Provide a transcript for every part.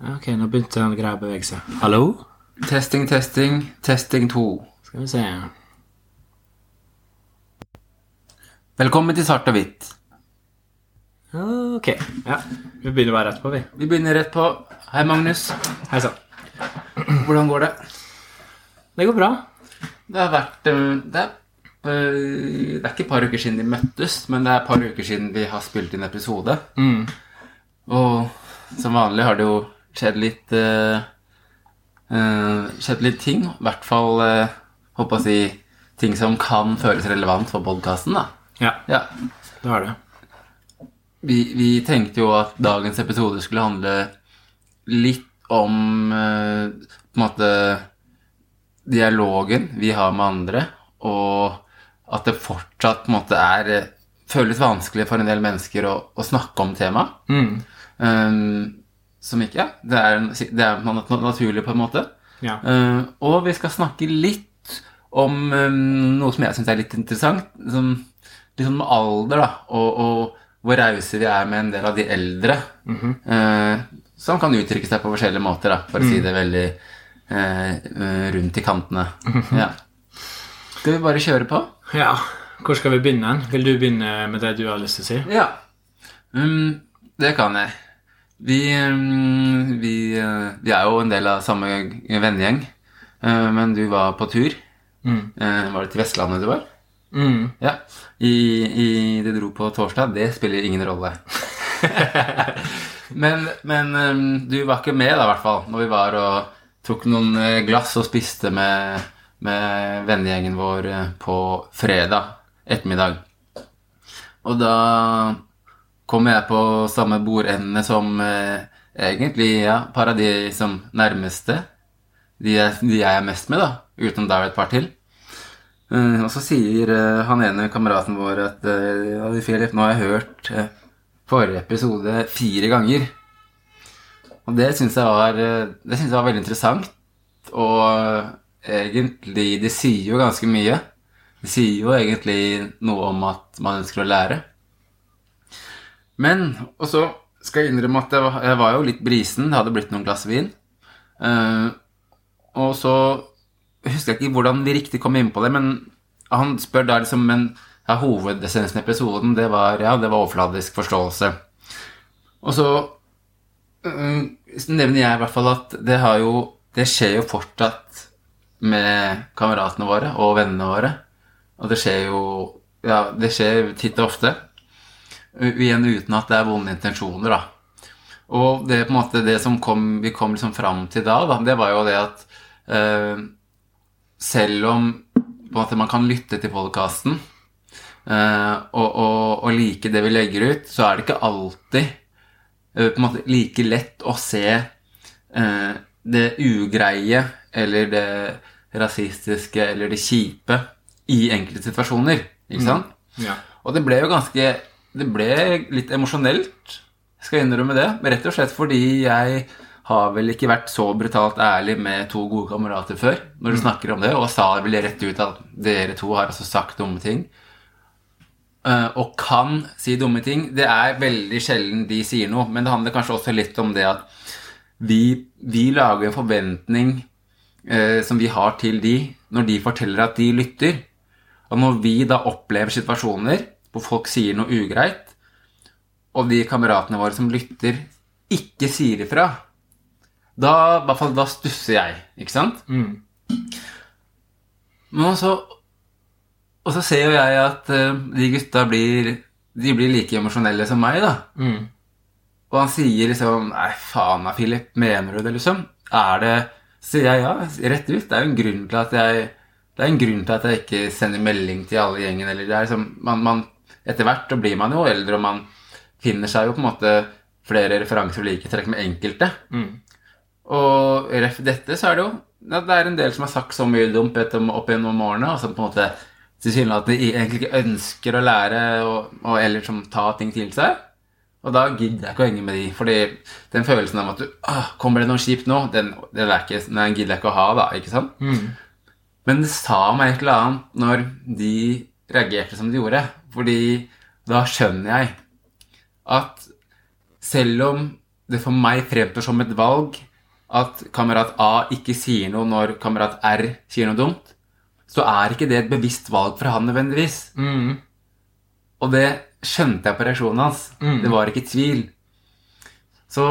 Ok, nå begynte den greia å bevege seg. Hallo? Testing, testing, testing to. Skal vi se. Velkommen til Svart og hvitt. Ok. Ja, vi begynner bare rett på, vi. Vi begynner rett på. Hei, Magnus. Hei sann. Hvordan går det? Det går bra. Det har vært eh, det er, eh, det er ikke et par uker siden de møttes, men det er et par uker siden vi har spilt inn episode. Mm. Og som vanlig har det jo skjedd litt eh, Skjedd litt ting. I hvert fall uh, håper å si ting som kan føles relevant for podkasten. Ja, Ja. det er det. Vi, vi tenkte jo at dagens episode skulle handle litt om uh, på en måte dialogen vi har med andre, og at det fortsatt på en måte er føles vanskelig for en del mennesker å, å snakke om temaet. Mm. Um, som ikke ja, det er, det er naturlig, på en måte. Ja. Uh, og vi skal snakke litt om um, noe som jeg syns er litt interessant. Som, litt sånn med alder, da. Og, og hvor rause vi er med en del av de eldre. uh, som kan uttrykke seg på forskjellige måter, da, for å si det veldig uh, rundt i kantene. Ja. Skal vi bare kjøre på? ja. Hvor skal vi begynne? Vil du begynne med det du har lyst til å si? Ja. Um, det kan jeg. Vi, um, vi, uh, vi er jo en del av samme vennegjeng, uh, men du var på tur. Mm. Uh, var det til Vestlandet du var? Mm. Ja. I, i Det dro på torsdag. Det spiller ingen rolle. men men um, du var ikke med, da, i hvert fall, når vi var og tok noen eh, glass og spiste med, med vennegjengen vår eh, på fredag ettermiddag. Og da kom jeg på samme bordende som eh, egentlig ja, par av de som nærmeste. De, jeg- de jeg er mest med, da. Utenom der er et par til. Uh, og så sier uh, han ene kameraten vår at uh, ja, Philip, nå har jeg hørt eh, forrige episode fire ganger. Og det syns jeg, var, eh, synes jeg var veldig interessant. Og eh, egentlig De sier jo ganske mye. De sier jo egentlig noe om at man ønsker å lære. Men Og så skal jeg innrømme at jeg var, jeg var jo litt brisen. Det hadde blitt noen glass vin. Uh, og så husker jeg ikke hvordan vi riktig kom inn på det, men han spør da liksom Men ja, hovedessensen i episoden, det var, ja, det var overfladisk forståelse. Og så uh, nevner jeg i hvert fall at det har jo Det skjer jo fortsatt med kameratene våre og vennene våre. Og det skjer jo Ja, det skjer titt og ofte. Igjen uten at det er vonde intensjoner, da. Og det på en måte det som kom, vi kom liksom fram til da, da, det var jo det at eh, selv om måte man kan lytte til podkasten eh, og, og, og like det vi legger ut, så er det ikke alltid eh, måte like lett å se eh, det ugreie eller det rasistiske eller det kjipe i enkelte situasjoner. Ikke sant? Ja. Og det ble jo ganske Det ble litt emosjonelt, skal jeg innrømme det. Rett og slett fordi jeg har vel ikke vært så brutalt ærlig med to gode kamerater før når du snakker om det, og sa vel rett ut at dere to har altså sagt dumme ting. eh, Og kan si dumme ting. Det er veldig sjelden de sier noe, men det handler kanskje også litt om det at vi, vi lager en forventning eh, som vi har til de når de forteller at de lytter. Og når vi da opplever situasjoner hvor folk sier noe ugreit, og de kameratene våre som lytter, ikke sier ifra, da, i hvert fall, da stusser jeg, ikke sant? Mm. Men også, og så ser jo jeg at eh, de gutta blir, de blir like emosjonelle som meg, da. Mm. Og han sier liksom Nei, faen da, Philip. Mener du det, liksom? Er det sier jeg ja, rett ut. Det er jo en grunn til at jeg Det er en grunn til at jeg ikke sender melding til alle gjengen. Eller det er liksom man, man, Etter hvert så blir man jo eldre, og man finner seg jo på en måte flere referanser og likhetstrekk med enkelte. Mm. Og ref dette så er det jo ja, Det er en del som har sagt så mye dumt opp gjennom årene, og som på en måte tilsynelatende egentlig ikke ønsker å lære og, og eller som ta ting til seg. Og da gidder jeg ikke å henge med de, fordi den følelsen av at du Åh, Kommer det noe kjipt nå? Den, den, er ikke, den gidder jeg ikke å ha, da. ikke sant? Mm. Men det sa meg et eller annet når de reagerte som de gjorde. Fordi da skjønner jeg at selv om det for meg fremstår som et valg at kamerat A ikke sier noe når kamerat R sier noe dumt, så er ikke det et bevisst valg fra han nødvendigvis. Mm. Og det skjønte jeg på reaksjonen hans. Det var ikke tvil. Så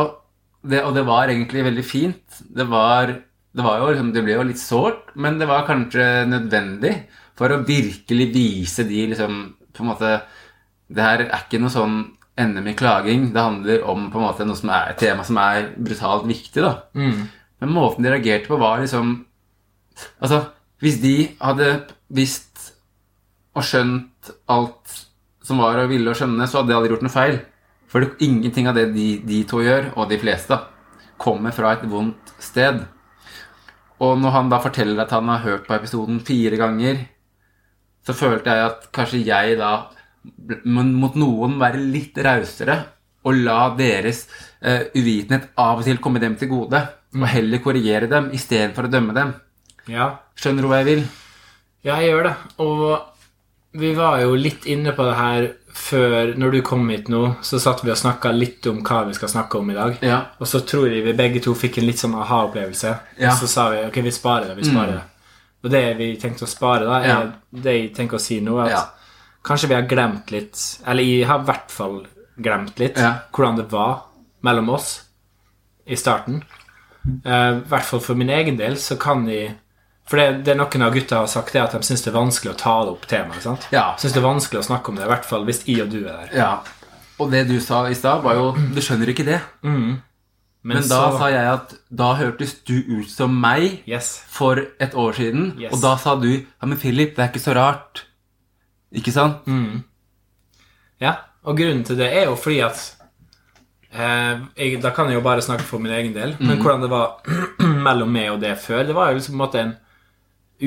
det, og det var egentlig veldig fint. Det var, det var jo liksom, det ble jo litt sårt, men det var kanskje nødvendig for å virkelig vise de liksom på en måte Det her er ikke noe sånn NM i klaging. Det handler om på en måte noe som er et tema som er brutalt viktig. da. Mm. Men måten de reagerte på, var liksom Altså, hvis de hadde visst og skjønt alt som var og ville å skjønne, så hadde de aldri gjort noe feil. For det, ingenting av det de, de to gjør, og de fleste, kommer fra et vondt sted. Og når han da forteller at han har hørt på episoden fire ganger, så følte jeg at kanskje jeg da måtte mot noen være litt rausere og la deres uh, uvitenhet av og til komme dem til gode, og heller korrigere dem istedenfor å dømme dem. Ja. Skjønner du hva jeg vil? Ja, jeg gjør det. Og vi var jo litt inne på det her før Når du kom hit nå, så satt vi og snakka litt om hva vi skal snakke om i dag. Ja. Og så tror jeg vi begge to fikk en litt sånn aha-opplevelse. Ja. Og så sa vi ok, vi sparer det. vi sparer det. Og det vi tenkte å spare, da, er Ja. det jeg tenker å si nå, at Ja. kanskje vi har glemt litt Eller jeg har i hvert fall glemt litt Ja. hvordan det var mellom oss i starten. Eh, I hvert fall for min egen del så kan jeg For det, det noen av gutta har sagt, er at de syns det er vanskelig å ta det opp temaet. sant? Ja. Syns det er vanskelig å snakke om det, i hvert fall hvis jeg og du er der. Ja. Og det du sa i stad, var jo Du skjønner ikke det. Men, Men da så sa jeg at da hørtes du ut som meg Yes. for et år siden. Yes. Og da sa du ja, men Philip, det er ikke så rart. Ikke sant? Ja, og grunnen til det er jo fordi at eh, jeg, Da kan jeg jo bare snakke for min egen del, men hvordan det var mellom meg og det før, det var jo liksom på en måte en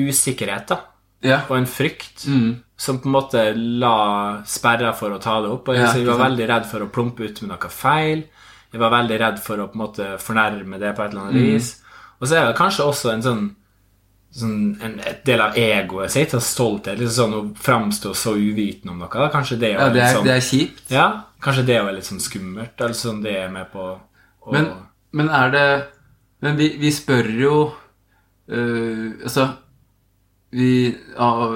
usikkerhet da, Ja. og en frykt Mm. som på en måte la sperra for å ta det opp. Og jeg, Ja, jeg var veldig redd for å plumpe ut med noe feil. Jeg var veldig redd for å på en måte fornærme det på et eller annet Mm. vis. Og så er det kanskje også en sånn, sånn en, et del av egoet sitt, og stolthet, liksom sånn å framstå så uvitende om noe. Kanskje det, ja det, er, sånn, det er kjipt. ja, kanskje det er litt sånn skummelt. Eller sånn det er med på å Men, men er det Men vi, vi spør jo øh, Altså vi, har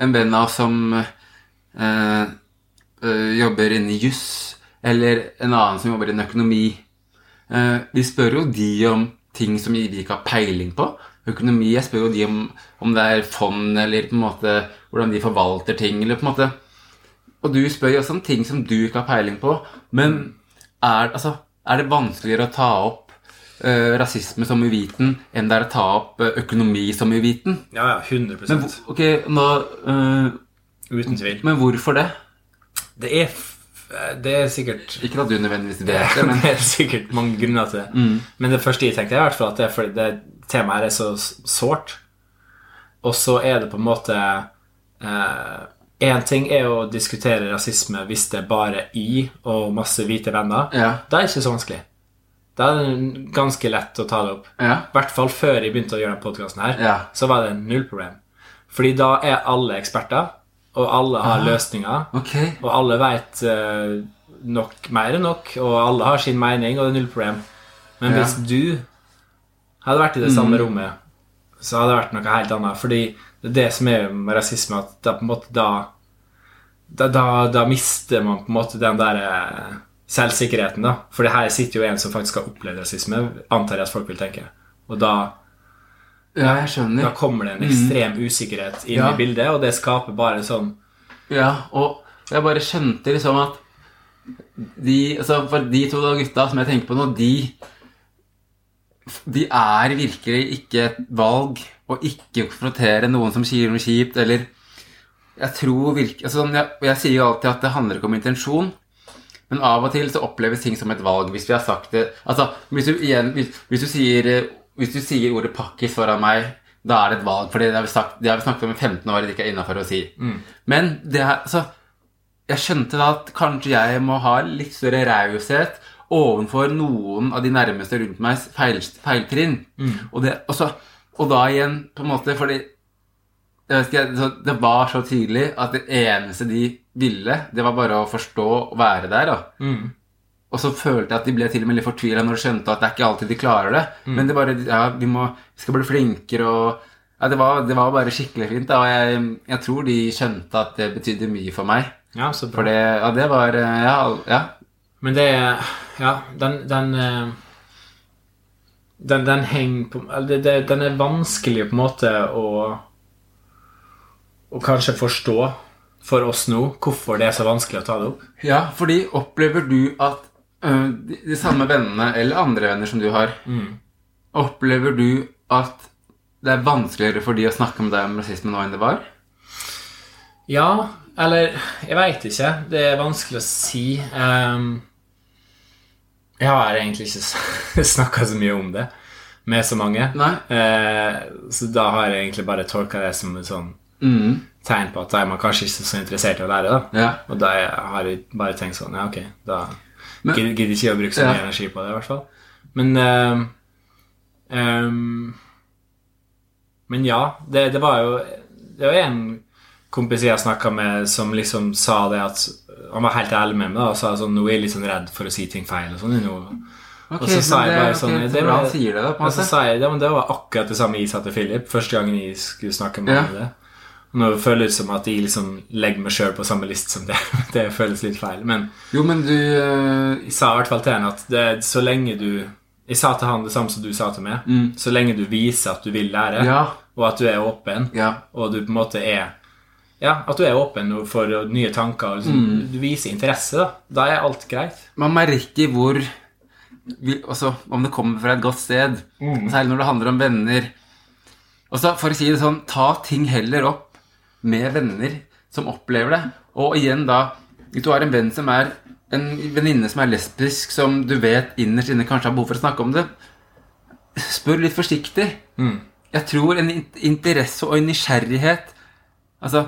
En venn av oss som øh, øh, jobber innen juss, eller en annen som jobber innen økonomi øh, Vi spør jo de om ting som vi ikke har peiling på. Økonomi, Jeg spør jo de om, om det er fond, eller på en måte hvordan de forvalter ting. eller på en måte og du spør jo også om ting som du ikke har peiling på. Men er, altså, er det vanskeligere å ta opp Uh, rasisme som uviten enn det er å ta opp uh, økonomi som uviten? Ja, ja, 100% Men, okay, ok, nå, uh, Uten tvil. men hvorfor det? Det er, det er sikkert Ikke at du nødvendigvis vet det, men det er sikkert mange grunner til det. Men det første jeg tenkte, er i hvert fall at det fordi det temaet her er så sårt. Og så er det på en måte Én ting er å diskutere rasisme hvis det er bare i og masse hvite venner. Ja. Da er det ikke så vanskelig. Da er det ganske lett å ta det opp. Ja. I hvert fall før jeg begynte å gjøre denne podkasten her, Ja. så var det null problem. Fordi da er alle eksperter, og alle har løsninger. Okay. Og alle vet uh, nok mer enn nok, og alle har sin mening, og det er null problem. Men Ja. hvis du hadde vært i det samme rommet, så hadde det vært noe helt annet. Fordi det er det som er med rasisme, at da på en måte da Da, da, da mister man på en måte den der eh, selvsikkerheten, da. For her sitter jo en som faktisk har opplevd rasisme, antar jeg at folk vil tenke. Og da, Ja, jeg skjønner. da kommer det en ekstrem usikkerhet inn Ja. i bildet, og det skaper bare sånn Ja, og jeg bare skjønte liksom at de, altså for de to gutta som jeg tenker på nå, de De er virkelig ikke et valg å ikke konfrontere noen som sier noe kjipt, eller Jeg tror virkelig altså, sånn, jeg, jeg sier jo alltid at det handler ikke om intensjon, men av og til så oppleves ting som et valg hvis vi har sagt det Altså, hvis du igjen Hvis, hvis, du, sier, eh, hvis du sier ordet 'pakkis' foran meg, da er det et valg, for det har vi, sagt, det har vi snakket om i 15 år, det ikke er innafor å si. Men det er altså Jeg skjønte da at kanskje jeg må ha litt større raushet overfor noen av de nærmeste rundt meg feil, feiltrinn. Og, det, og, så, og da igjen, på en måte, fordi ikke, Det var så tydelig at det eneste de ville, det var bare å forstå og være der. da. Og så følte jeg at de ble til og med litt fortvila når de skjønte at det er ikke alltid de klarer det. Mm. Men det bare Ja, vi må vi skal bli flinkere og ja, det, var, det var bare skikkelig fint. da, Og jeg, jeg tror de skjønte at det betydde mye for meg. Ja, så bra. For det, ja, det var eh, Ja. ja. Men det Ja, den Den, eh, den, den henger på det, det, Den er vanskelig på en måte å Å kanskje forstå for oss nå hvorfor det er så vanskelig å ta det opp. Ja, fordi opplever du at øh, de, de samme vennene, eller andre venner som du har, opplever du at det er vanskeligere for de å snakke med deg om rasisme nå enn det var? Ja, eller Jeg veit ikke. Det er vanskelig å si. Um, jeg har egentlig ikke snakka så mye om det med så mange. Eh, så da har jeg egentlig bare tolka det som et sånn Mm. tegn på at da er man kanskje ikke så interessert i å lære. da Ja. Og da har jeg bare tenkt sånn Ja, ok, da gidder ikke å bruke så Ja. mye energi på det, i hvert fall. Men ehm, um, Men ja, det, det var jo Det var en kompis jeg snakka med, som liksom sa det at Han var helt ærlig med meg da, og sa sånn Nå er jeg litt sånn redd for å si ting feil og sånn. nå. Ok, og så sa jeg bare sånn okay, det var- det da, og så sa jeg det, men det var akkurat det samme jeg sa til Philip første gangen jeg skulle snakke med Ja. ham om det. Nå føles det som at jeg liksom legger meg sjøl på samme liste som det. Det føles litt feil. Men Jo, men du øh, jeg sa i hvert fall til henne at det, så lenge du Jeg sa til han det samme som du sa til meg. Så lenge du viser at du vil lære, Mm. Ja. og at du er åpen, Ja. og du på en måte er Ja, at du er åpen for nye tanker, og liksom, Mm. du viser interesse, da. Da er alt greit. Man merker hvor altså, Om det kommer fra et godt sted. Mm. Særlig når det handler om venner. Og så For å si det sånn, ta ting heller opp med venner som opplever det. Og igjen da Hvis du har en venn som er en venninne som er lesbisk, som du vet innerst inne kanskje har behov for å snakke om det, spør litt forsiktig. Mm. Jeg tror en interesse og en nysgjerrighet Altså,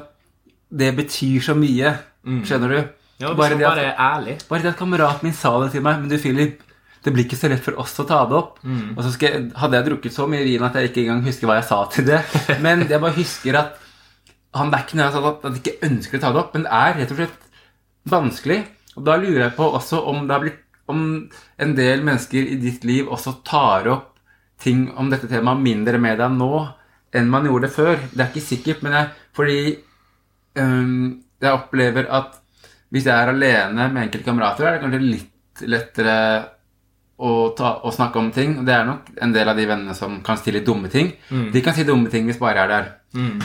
det betyr så mye. Skjønner du? Mm. Ja, Bare bare, det at- bare ærlig. bare det at kameraten min sa det til meg Men du, Philip, det blir ikke så lett for oss å ta det opp. Mm. Og så skal jeg, hadde jeg drukket så mye vin at jeg ikke engang husker hva jeg sa til det. Men jeg bare husker at han er ikke sagt at han ikke ønsker å ta det opp, men det er rett og slett vanskelig. Og da lurer jeg på også om blitt om en del mennesker i ditt liv også tar opp ting om dette temaet mindre med deg nå enn man gjorde det før. Det er ikke sikkert, men jeg, fordi um, jeg opplever at hvis jeg er alene med enkelte kamerater, er det kanskje litt lettere å, ta, å snakke om ting. Og det er nok en del av de vennene som kan stille dumme ting. De kan si dumme ting hvis bare jeg er der. Mm.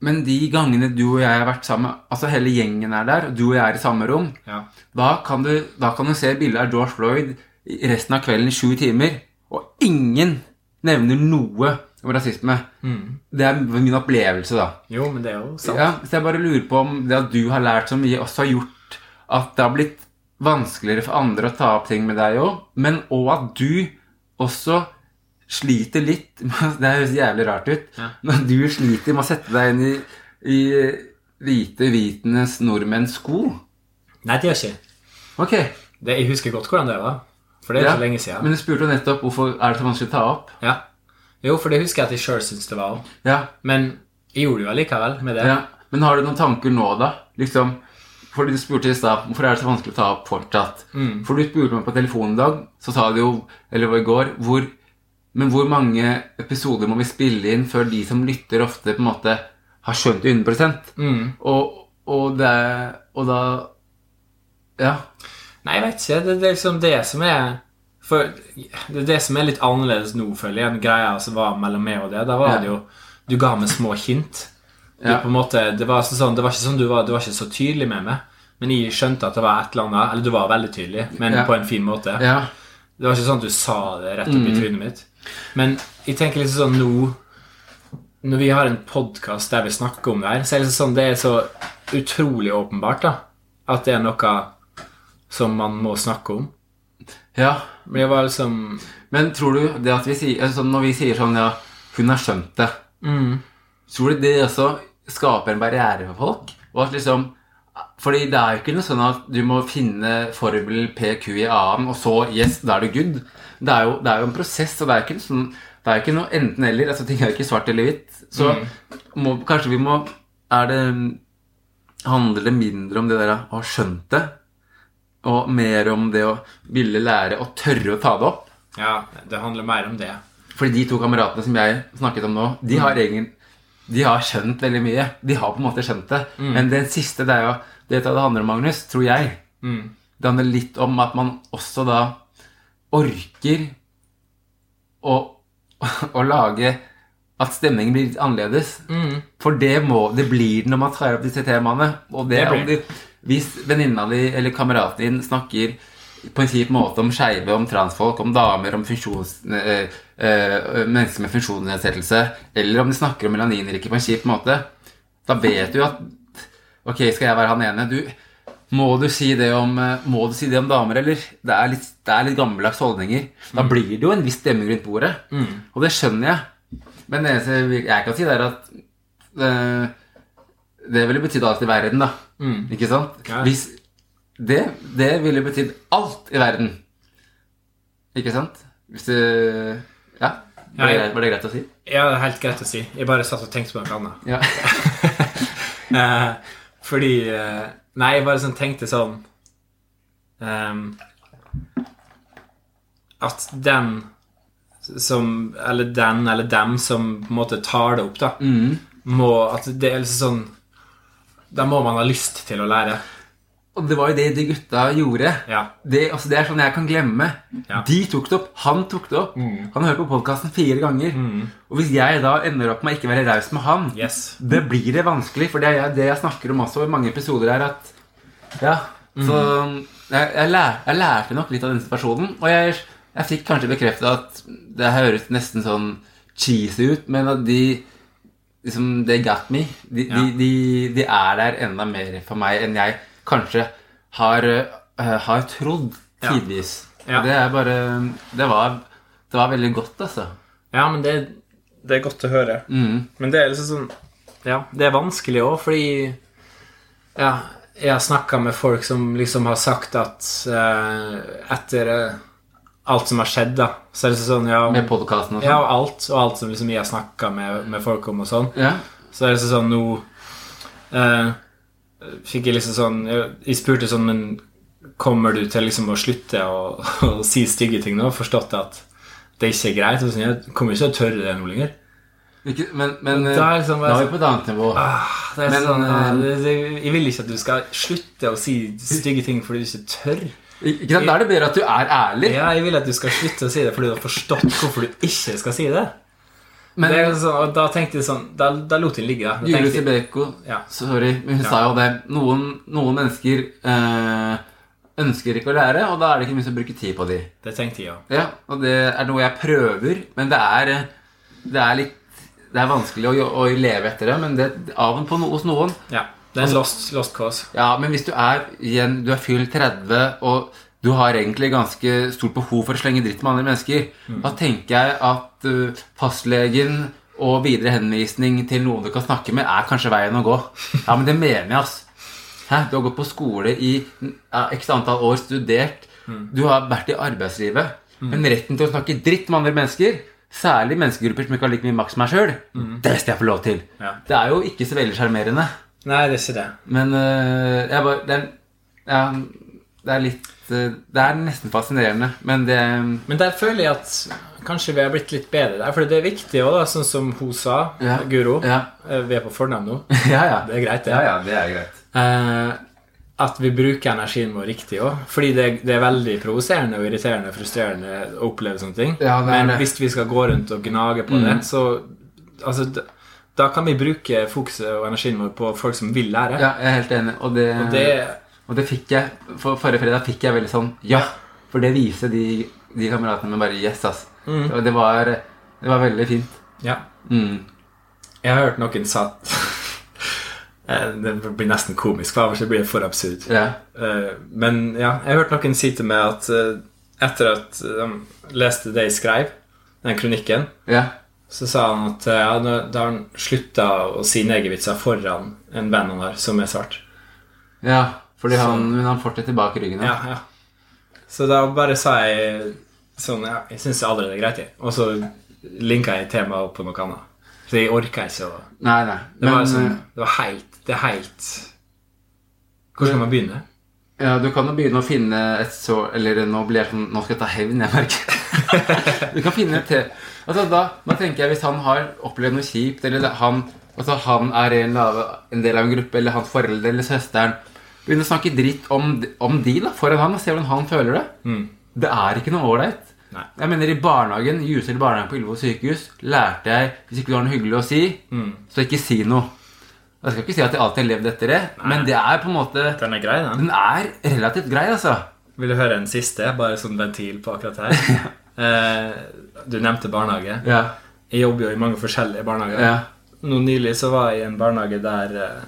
Men de gangene du og jeg har vært sammen, altså hele gjengen er der, og du og jeg er i samme rom, Ja. da kan du, da kan du se bildet av George Floyd resten av kvelden i sju timer, og ingen nevner noe om rasisme. Det er min opplevelse, da. Jo, men det er jo sant. Ja, så jeg bare lurer på om det at du har lært så mye, også har gjort at det har blitt vanskeligere for andre å ta opp ting med deg òg, men òg at du også sliter litt Det høres jævlig rart ut, Ja. Når du sliter med å sette deg inn i, i hvite vitenes nordmenns sko. Nei, det gjør ikke. Ok, det. Jeg husker godt hvordan det var. For det er ja. så lenge siden. Men du spurte jo nettopp hvorfor er det så vanskelig å ta opp. Ja. Jo, for det husker jeg at jeg sjøl syns det var òg. Ja, Men jeg gjorde det jo allikevel med det. ja. Men har du noen tanker nå, da? Liksom, fordi du spurte i stad hvorfor er det så vanskelig å ta opp fortsatt. For du spurte meg på telefonen i dag, så sa du jo, eller i går, hvor, men hvor mange episoder må vi spille inn før de som lytter, ofte på en måte har skjønt det 100 Mm. og, og det Og da Ja. Nei, jeg vet ikke. Det, det er liksom det som er For det det som er litt annerledes nå, føler jeg, enn greia som var mellom meg og det. Da var Ja. det jo Du ga meg små hint. Ja. måte, det, var sånn, det var ikke sånn du var, du var ikke så tydelig med meg. Men jeg skjønte at det var et eller annet Eller du var veldig tydelig, men Ja. på en fin måte. ja. Det var ikke sånn at du sa det rett opp i trynet mitt. Men jeg tenker liksom sånn nå Når vi har en podkast der vi snakker om det her, så er det sånn Det er så utrolig åpenbart da at det er noe som man må snakke om. ja. Men jeg var liksom Men tror du det at vi sier altså Når vi sier sånn, ja, hun har skjønt det Tror du det også skaper en barriere for folk? Og at liksom Fordi det er jo ikke noe sånn at du må finne formel PQ i annen, og så yes, da er du good. Det er jo, det er jo en prosess, og det er ikke sånn ikke noe enten-eller. altså Ting er jo ikke svart eller hvitt. Så må, kanskje vi må Er det Handler det mindre om det der å ha skjønt det? og mer om det å ville lære og tørre å ta det opp. Ja, det handler mer om det. Fordi de to kameratene som jeg snakket om nå, de har egen de har skjønt veldig mye. De har på en måte skjønt det. Men den siste, det er jo det det handler om, Magnus, tror jeg. Det handler litt om at man også da orker å, å lage at stemningen blir litt annerledes. For det, må, det blir det når man tar opp disse temaene. Og det, Det om de, hvis venninna di eller kameraten din snakker på en kjip måte om skeive, om transfolk, om damer, om funksjons, øh, eh, mennesker med funksjonsnedsettelse, eller om de snakker om melaninrike på en kjip måte, da vet du at Ok, skal jeg være han ene? Du, må du si det om, eh, må du si det om damer, eller? Det er litt, det er litt gammeldags holdninger. Da blir det jo en viss stemning rundt bordet. Og det skjønner jeg. Men det eneste jeg kan si, det er at øh, det ville betydd alt i verden, da. Ikke sant? Ja. Hvis det, det ville betydd alt i verden. Ikke sant? Hvis du Ja. Var det, var det greit å si? Ja, det er helt greit å si. Jeg bare satt og tenkte på noe annet. Ja. Eh, fordi eh, Nei, jeg bare sånn tenkte sånn um, At den som Eller den eller dem som på en måte tar det opp, da, må At det er liksom sånn Da må man ha lyst til å lære. Og det var jo det de gutta gjorde. Ja. Det, altså, det er sånn jeg kan glemme. Ja. De tok det opp. Han tok det opp. Han hørte på podkasten fire ganger. Og hvis jeg da ender opp med å ikke være raus med han, Yes. det blir det vanskelig. For det er det jeg snakker om også i mange episoder, er at Ja. Så jeg, jeg, lær, jeg lærte nok litt av den situasjonen. Og jeg, jeg fikk kanskje bekreftet at det høres nesten sånn cheesy ut, men at de liksom, They got me. De, Ja. de, de, de er der enda mer for meg enn jeg kanskje har, eh, har trodd Ja. tidvis. Ja. Det er bare Det var, det var veldig godt, altså. Ja, men det, det er godt å høre. Mm. Men det er liksom sånn Ja, det er vanskelig òg, fordi Ja, jeg har snakka med folk som liksom har sagt at eh, etter eh, alt som har skjedd, da, så er det sånn Ja, Med podkasten og ja sånn. og alt, og alt som liksom jeg har snakka med, med folk om og sånn, Ja. så er det sånn nå eh, Fikk jeg liksom sånn Jeg, jeg spurte sånn, men kommer du til liksom å slutte å, å si stygge ting nå? Forstått at det ikke er greit? Og sånn, jeg kommer ikke til å tørre det nå lenger. Ikke, men men eh, er liksom nå er vi på et annet nivå. Det er Men, sånn, jeg, ah, det, det, jeg vil ikke at du skal slutte å si stygge ting fordi du ikke tør. Ikke sant? Da er det bedre at du er ærlig. Ja, jeg vil at du skal slutte å si det fordi du har forstått hvorfor du ikke skal si det. Men det er sånn, da tenkte jeg sånn Da, da lot jeg ligge. Da Julie Sibeko, Ja. sorry, men hun Ja. sa jo det. Noen, noen mennesker øh, ønsker ikke å lære, og da er det ikke mye som bruker tid på de. det tenkte jeg, også. Ja, og det er noe jeg prøver, men det er, eh, det er litt Det er vanskelig å, å leve etter det, men det av og på hos noen. ja. Det er en lost, lost cause. Ja, men hvis du er igjen Du er fylt 30, og du har egentlig ganske stort behov for å slenge dritt med andre mennesker, da tenker jeg at uh, fastlegen og videre henvisning til noen du kan snakke med, er kanskje veien å gå. Ja, men det mener jeg, ass. Hæ? Du har gått på skole i ja, x antall år, studert. Du har vært i arbeidslivet. Men retten til å snakke dritt med andre mennesker, særlig menneskegrupper som ikke har like mye makt som meg sjøl, det skal jeg få lov til. Ja. Det er jo ikke så veldig sjarmerende. Nei, det er ikke det. Men uh, jeg bare, det, er, ja, det er litt øh, Det er nesten fascinerende, men det Men der føler jeg at kanskje vi har blitt litt bedre der. For det er viktig òg, sånn som hun sa, Ja. Guro. Ja, Eh, Vi er på fornavn nå. ja. ja. Det er greit, det. Ja, ja, det er greit. Eh, at vi bruker energien vår riktig òg. Fordi det, det er veldig provoserende og irriterende og frustrerende å oppleve sånne ting. Ja, Men hvis vi skal gå rundt og gnage på det, så altså, da kan vi bruke fokuset og energien vår på folk som vil lære. Ja, jeg er helt enig. Og det, Og det og det fikk jeg For forrige fredag fikk jeg veldig sånn Ja! For det viser de, de kameratene med bare Yes, ass. Og det var, det var veldig fint. Ja. Mm. Jeg har hørt noen sa Eh, Det blir nesten komisk, for ellers blir det for absurd. Ja. Eh, Men ja, jeg har hørt noen si til meg at eh, etter at de leste det jeg skrev, den kronikken, ja. så sa han at ja, da har han slutta å si negervitser foran en venn han har som er svart. Ja, fordi han, men han fortsatte tilbake ryggen. Ja, ja. Så da bare sa jeg sånn Ja, jeg syns allerede det er greit, jeg. Og så linka jeg temaet opp på noe annet. Så jeg orka ikke å Nei, nei. Det var, Men, sånn, øh, det var helt Det er helt Hvor skal man begynne? Ja, du kan jo begynne å finne et så Eller nå blir jeg sånn Nå skal jeg ta hevn, jeg merker. du kan finne et. Altså, da, da tenker jeg Hvis han har opplevd noe kjipt, eller han, altså, han er en, lave, en del av en gruppe, eller hans foreldre eller søsteren Begynne å snakke dritt om, om de da, foran han og se hvordan han føler det. Det er ikke noe ålreit. Jeg mener I barnehagen i barnehagen på Ullevål sykehus lærte jeg hvis ikke du har noe hyggelig å si, så ikke si noe. Jeg skal ikke si at jeg alltid har levd etter det, men det er på en måte Den er grei, den. Den er relativt grei, altså. Vil du høre en siste? Bare sånn ventil på akkurat her. Eh, du nevnte barnehage. Ja. Jeg jobber jo i mange forskjellige barnehager. Ja. Nå Nylig så var jeg i en barnehage der eh,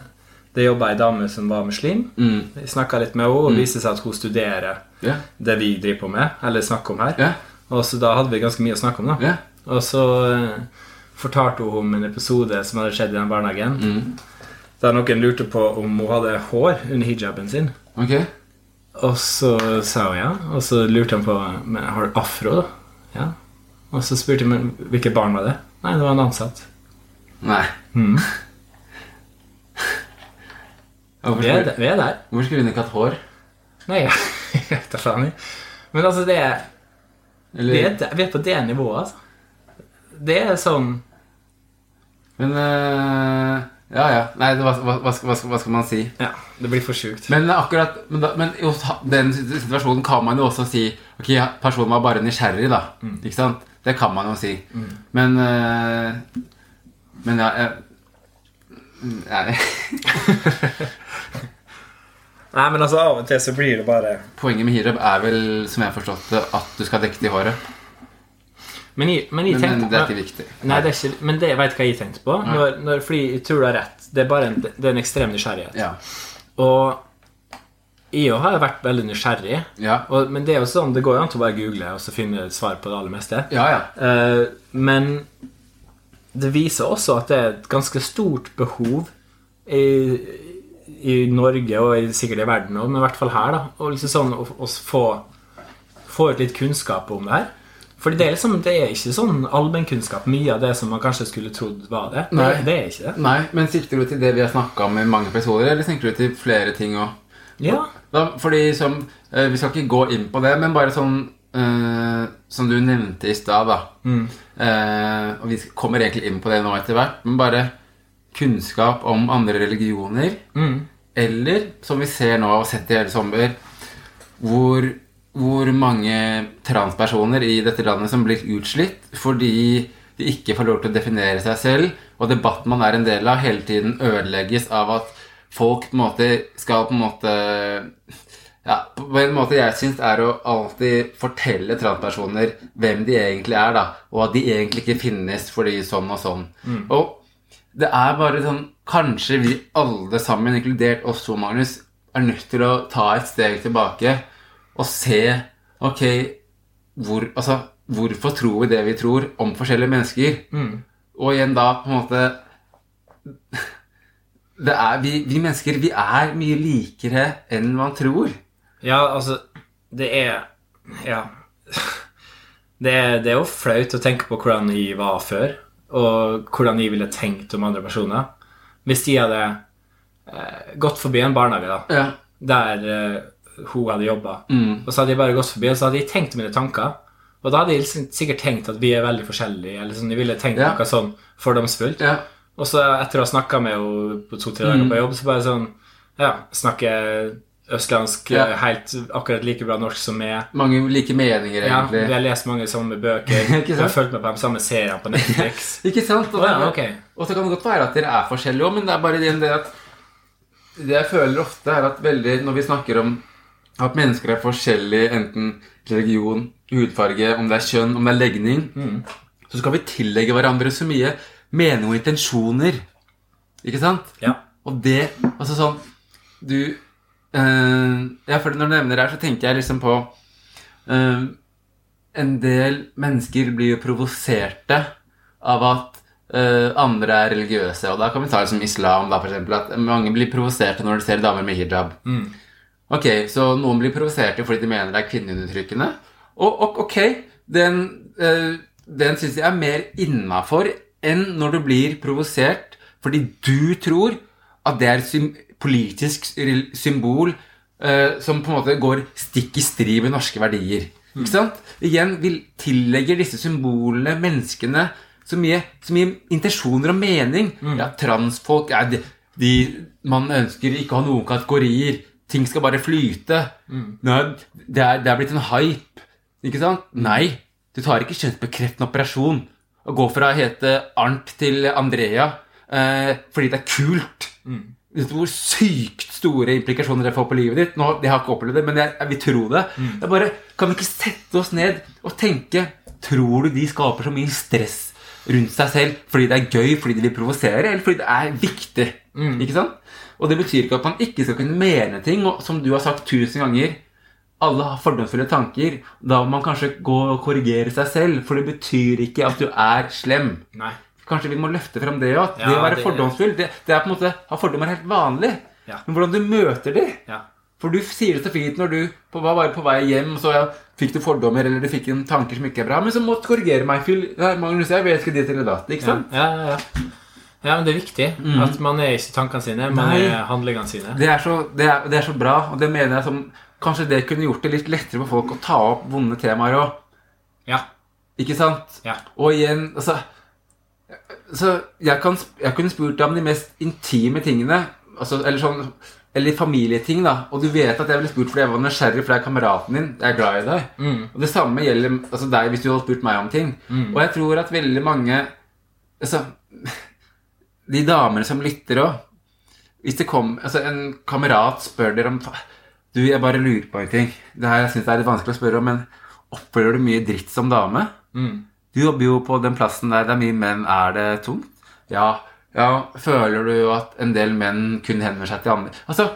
det jobba ei dame som var muslim. Mm. Jeg snakka litt med henne, og det viste seg at hun studerer yeah. det vi driver på med, eller snakker om her. Yeah. Og så da hadde vi ganske mye å snakke om, da. Yeah. Og så eh, fortalte hun om en episode som hadde skjedd i den barnehagen. Mm. Der noen lurte på om hun hadde hår under hijaben sin. Ok. Og så sa hun ja. Og så lurte han på Men har du afro, da. Ja. Og så spurte jeg men hvilke barn var det. Nei, det var en ansatt. Nei. Mm. Hvorfor Vi er, vi er der. hvorfor skulle hun ikke hatt hår? Nei, jeg vet da faen. Men altså, det er, vi, er der, vi er på det nivået, altså. Det er sånn Men uh, Ja, ja. Nei, det, hva, hva, hva, skal- hva, skal- man si? Ja, det blir for sjukt. Men akkurat Men, da, men i den situasjonen kan man jo også si Ok, personen var bare nysgjerrig, da. Ikke sant? Det kan man jo si. Men uh, Men ja jeg, Nei. Nei, men altså, av og til så blir det bare Poenget med hijab er vel, som jeg har forstått det, at du skal dekke det i håret. Men jeg, men jeg Men, tenkte men det er ikke viktig. Nei, det er ikke, men det vet hva jeg tenkte på. Når, når, fordi jeg tror du har rett. Det er bare en, det er en ekstrem nysgjerrighet. Ja. Og jeg òg har vært veldig nysgjerrig. Ja. Og, men det er jo sånn, det går jo an til å bare google og så finne svar på det aller meste. Ja, ja. Eh, men det viser også at det er et ganske stort behov i, i Norge og sikkert i verden òg, men i hvert fall her, da, og liksom sånn å, å få, få ut litt kunnskap om det her. Fordi det er liksom, det er ikke sånn allmennkunnskap, mye av det som man kanskje skulle trodd var det. Det, Nei. det er ikke det. Nei, men sikter du til det vi har snakka om i mange episoder, eller sikter du til flere ting òg? Ja. Da, fordi som, eh, Vi skal ikke gå inn på det, men bare sånn eh, Som du nevnte i stad, da. Eh, og vi kommer egentlig inn på det nå etter hvert, men bare kunnskap om andre religioner. Eller, som vi ser nå og har sett i hele sommer, hvor, hvor mange transpersoner i dette landet som blir utslitt fordi de ikke får lov til å definere seg selv, og debatten man er en del av, hele tiden ødelegges av at folk på en måte skal på en måte ja, på en måte jeg syns er å alltid fortelle transpersoner hvem de egentlig er, da, og at de egentlig ikke finnes fordi sånn og sånn. Og det er bare sånn Kanskje vi alle sammen, inkludert oss to, Magnus, er nødt til å ta et steg tilbake og se Ok, hvor, altså, hvorfor tror vi det vi tror om forskjellige mennesker? Og igjen da på en måte det er, vi, vi mennesker vi er mye likere enn man tror. Ja, altså Det er Ja. Det er, det er jo flaut å tenke på hvordan vi var før, og hvordan jeg ville tenkt om andre personer. Hvis de hadde eh, gått forbi en barnehage da, Ja. der eh, hun hadde jobba, Mm. og så hadde jeg bare gått forbi, og så hadde jeg tenkt mine tanker. Og da hadde jeg liksom sikkert tenkt at vi er veldig forskjellige, eller sånn, jeg ville tenkt noe sånn fordomsfullt. ja. Og så etter å ha snakka med henne på to-tre dager på jobb, så bare sånn Ja, snakker østlandsk Ja. eh, helt akkurat like bra norsk som meg. Mange like meninger, Ja, egentlig. vi har lest mange samme bøker. Vi har fulgt med på de samme seriene på Netflix. Ikke sant? Og, oh, ja, det- og så kan det godt være at dere er forskjellige òg, men det er bare det det at Det jeg føler ofte, er at veldig når vi snakker om at mennesker er forskjellige, enten religion, hudfarge, om det er kjønn, om det er legning, så skal vi tillegge hverandre så mye mening og intensjoner. Ikke sant? Ja. Og det Altså sånn Du eh, Ja, for når du nevner det her, så tenker jeg liksom på uh, En del mennesker blir jo provoserte av at uh, andre er religiøse. Og da kan vi ta det som islam, da, for eksempel. At mange blir provoserte når de ser damer med hijab. Ok, så noen blir provoserte fordi de mener det er kvinneundertrykkende. Og, og ok, den, uh, den syns jeg er mer innafor enn når du blir provosert fordi du tror at det er politisk symbol eh, som på en måte går stikk i strid med norske verdier. Ikke sant? Igjen, vi tillegger disse symbolene, menneskene, så mye, så mye intensjoner og mening. Ja, transfolk er de, de Man ønsker ikke å ha noen kategorier. Ting skal bare flyte. Nei, det, er, det er blitt en hype. Ikke sant? Nei. Du tar ikke kjønnsbekreftende operasjon og går fra å hete Arnt til Andrea eh, fordi det er kult. Du hvor sykt store implikasjoner det får på livet ditt? Nå, Jeg har ikke opplevd det, men jeg, jeg vil tro det. Det er bare, Kan vi ikke sette oss ned og tenke Tror du de skaper så mye stress rundt seg selv fordi det er gøy, fordi de vil provosere, eller fordi det er viktig? Ikke sant? Og det betyr ikke at man ikke skal kunne mene ting, og som du har sagt tusen ganger alle har fordomsfulle tanker. Da må man kanskje gå og korrigere seg selv, for det betyr ikke at du er slem. Nei. Kanskje vi må løfte frem det òg. Ja, det å være det- fordomsfull, det, det er på en måte Ha fordommer er helt vanlig. Ja. Men hvordan du møter de Ja. For du sier det så fint når du på, var bare på vei hjem, så ja, fikk du fordommer, eller du fikk en tanker som ikke er bra, men så måtte du korrigere meg. Fyll, Magnus, jeg vet ikke ditt eller datt. Ikke sant? ja, ja, ja. ja, men det er viktig at man er ikke tankene sine, man Nei. er handlingene sine. Det er, så, det, er, det er så bra, og det mener jeg som Kanskje det kunne gjort det litt lettere for folk å ta opp vonde temaer òg. Ja. Ikke sant? Ja. Og igjen, altså Så jeg, kan, jeg kunne spurt deg om de mest intime tingene. Altså, eller sånn Eller familieting, da. Og du vet at jeg ville spurt fordi jeg var nysgjerrig, for det er kameraten din. Jeg er glad i deg. Mm. Og det samme gjelder altså, deg hvis du hadde spurt meg om ting. Og jeg tror at veldig mange Altså De damene som lytter òg Hvis det kom altså, En kamerat spør dere om Du, jeg bare lurer på en ting. Det her jeg synes det er litt vanskelig å spørre om, men opplever du mye dritt som dame? Mm. Du jobber jo på den plassen der det er mye menn. Er det tungt? Ja. ja. Føler du at en del menn kun henvender seg til andre? Altså,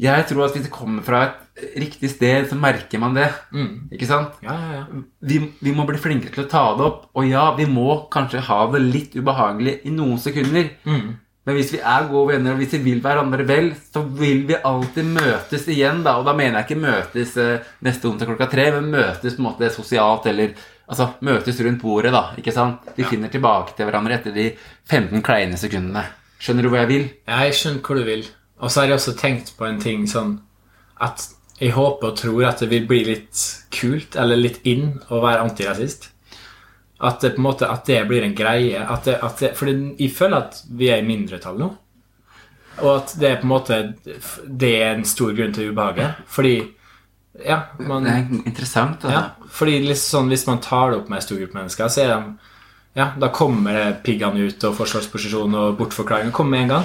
jeg tror at hvis det kommer fra et riktig sted, så merker man det. Mm. Ikke sant? Ja, ja, ja. Vi, vi må bli flinkere til å ta det opp. Og ja, vi må kanskje ha det litt ubehagelig i noen sekunder. Mm. Men hvis vi er gode venner, og hvis vi vil hverandre vel, så vil vi alltid møtes igjen, da. Og da mener jeg ikke møtes eh, neste onsdag klokka tre, men møtes på en måte sosialt, eller altså møtes rundt bordet, da. Ikke sant? Vi finner tilbake til hverandre etter de 15 kleine sekundene. Skjønner du hvor jeg vil? Jeg skjønner hvor du vil. Og så har jeg også tenkt på en ting sånn at jeg håper og tror at det vil bli litt kult, eller litt in, å være antirasist. At det på en måte, at det blir en greie. At det, at det, for jeg føler at vi er i mindretall nå. Og at det er på en måte Det er en stor grunn til ubehaget. Fordi Ja, man Det er interessant. Ja, fordi liksom sånn, Hvis man tar det opp med en stor gruppe mennesker, så er de Ja, da kommer det piggene ut, og forsvarsposisjon og bortforklaringen kommer med en gang.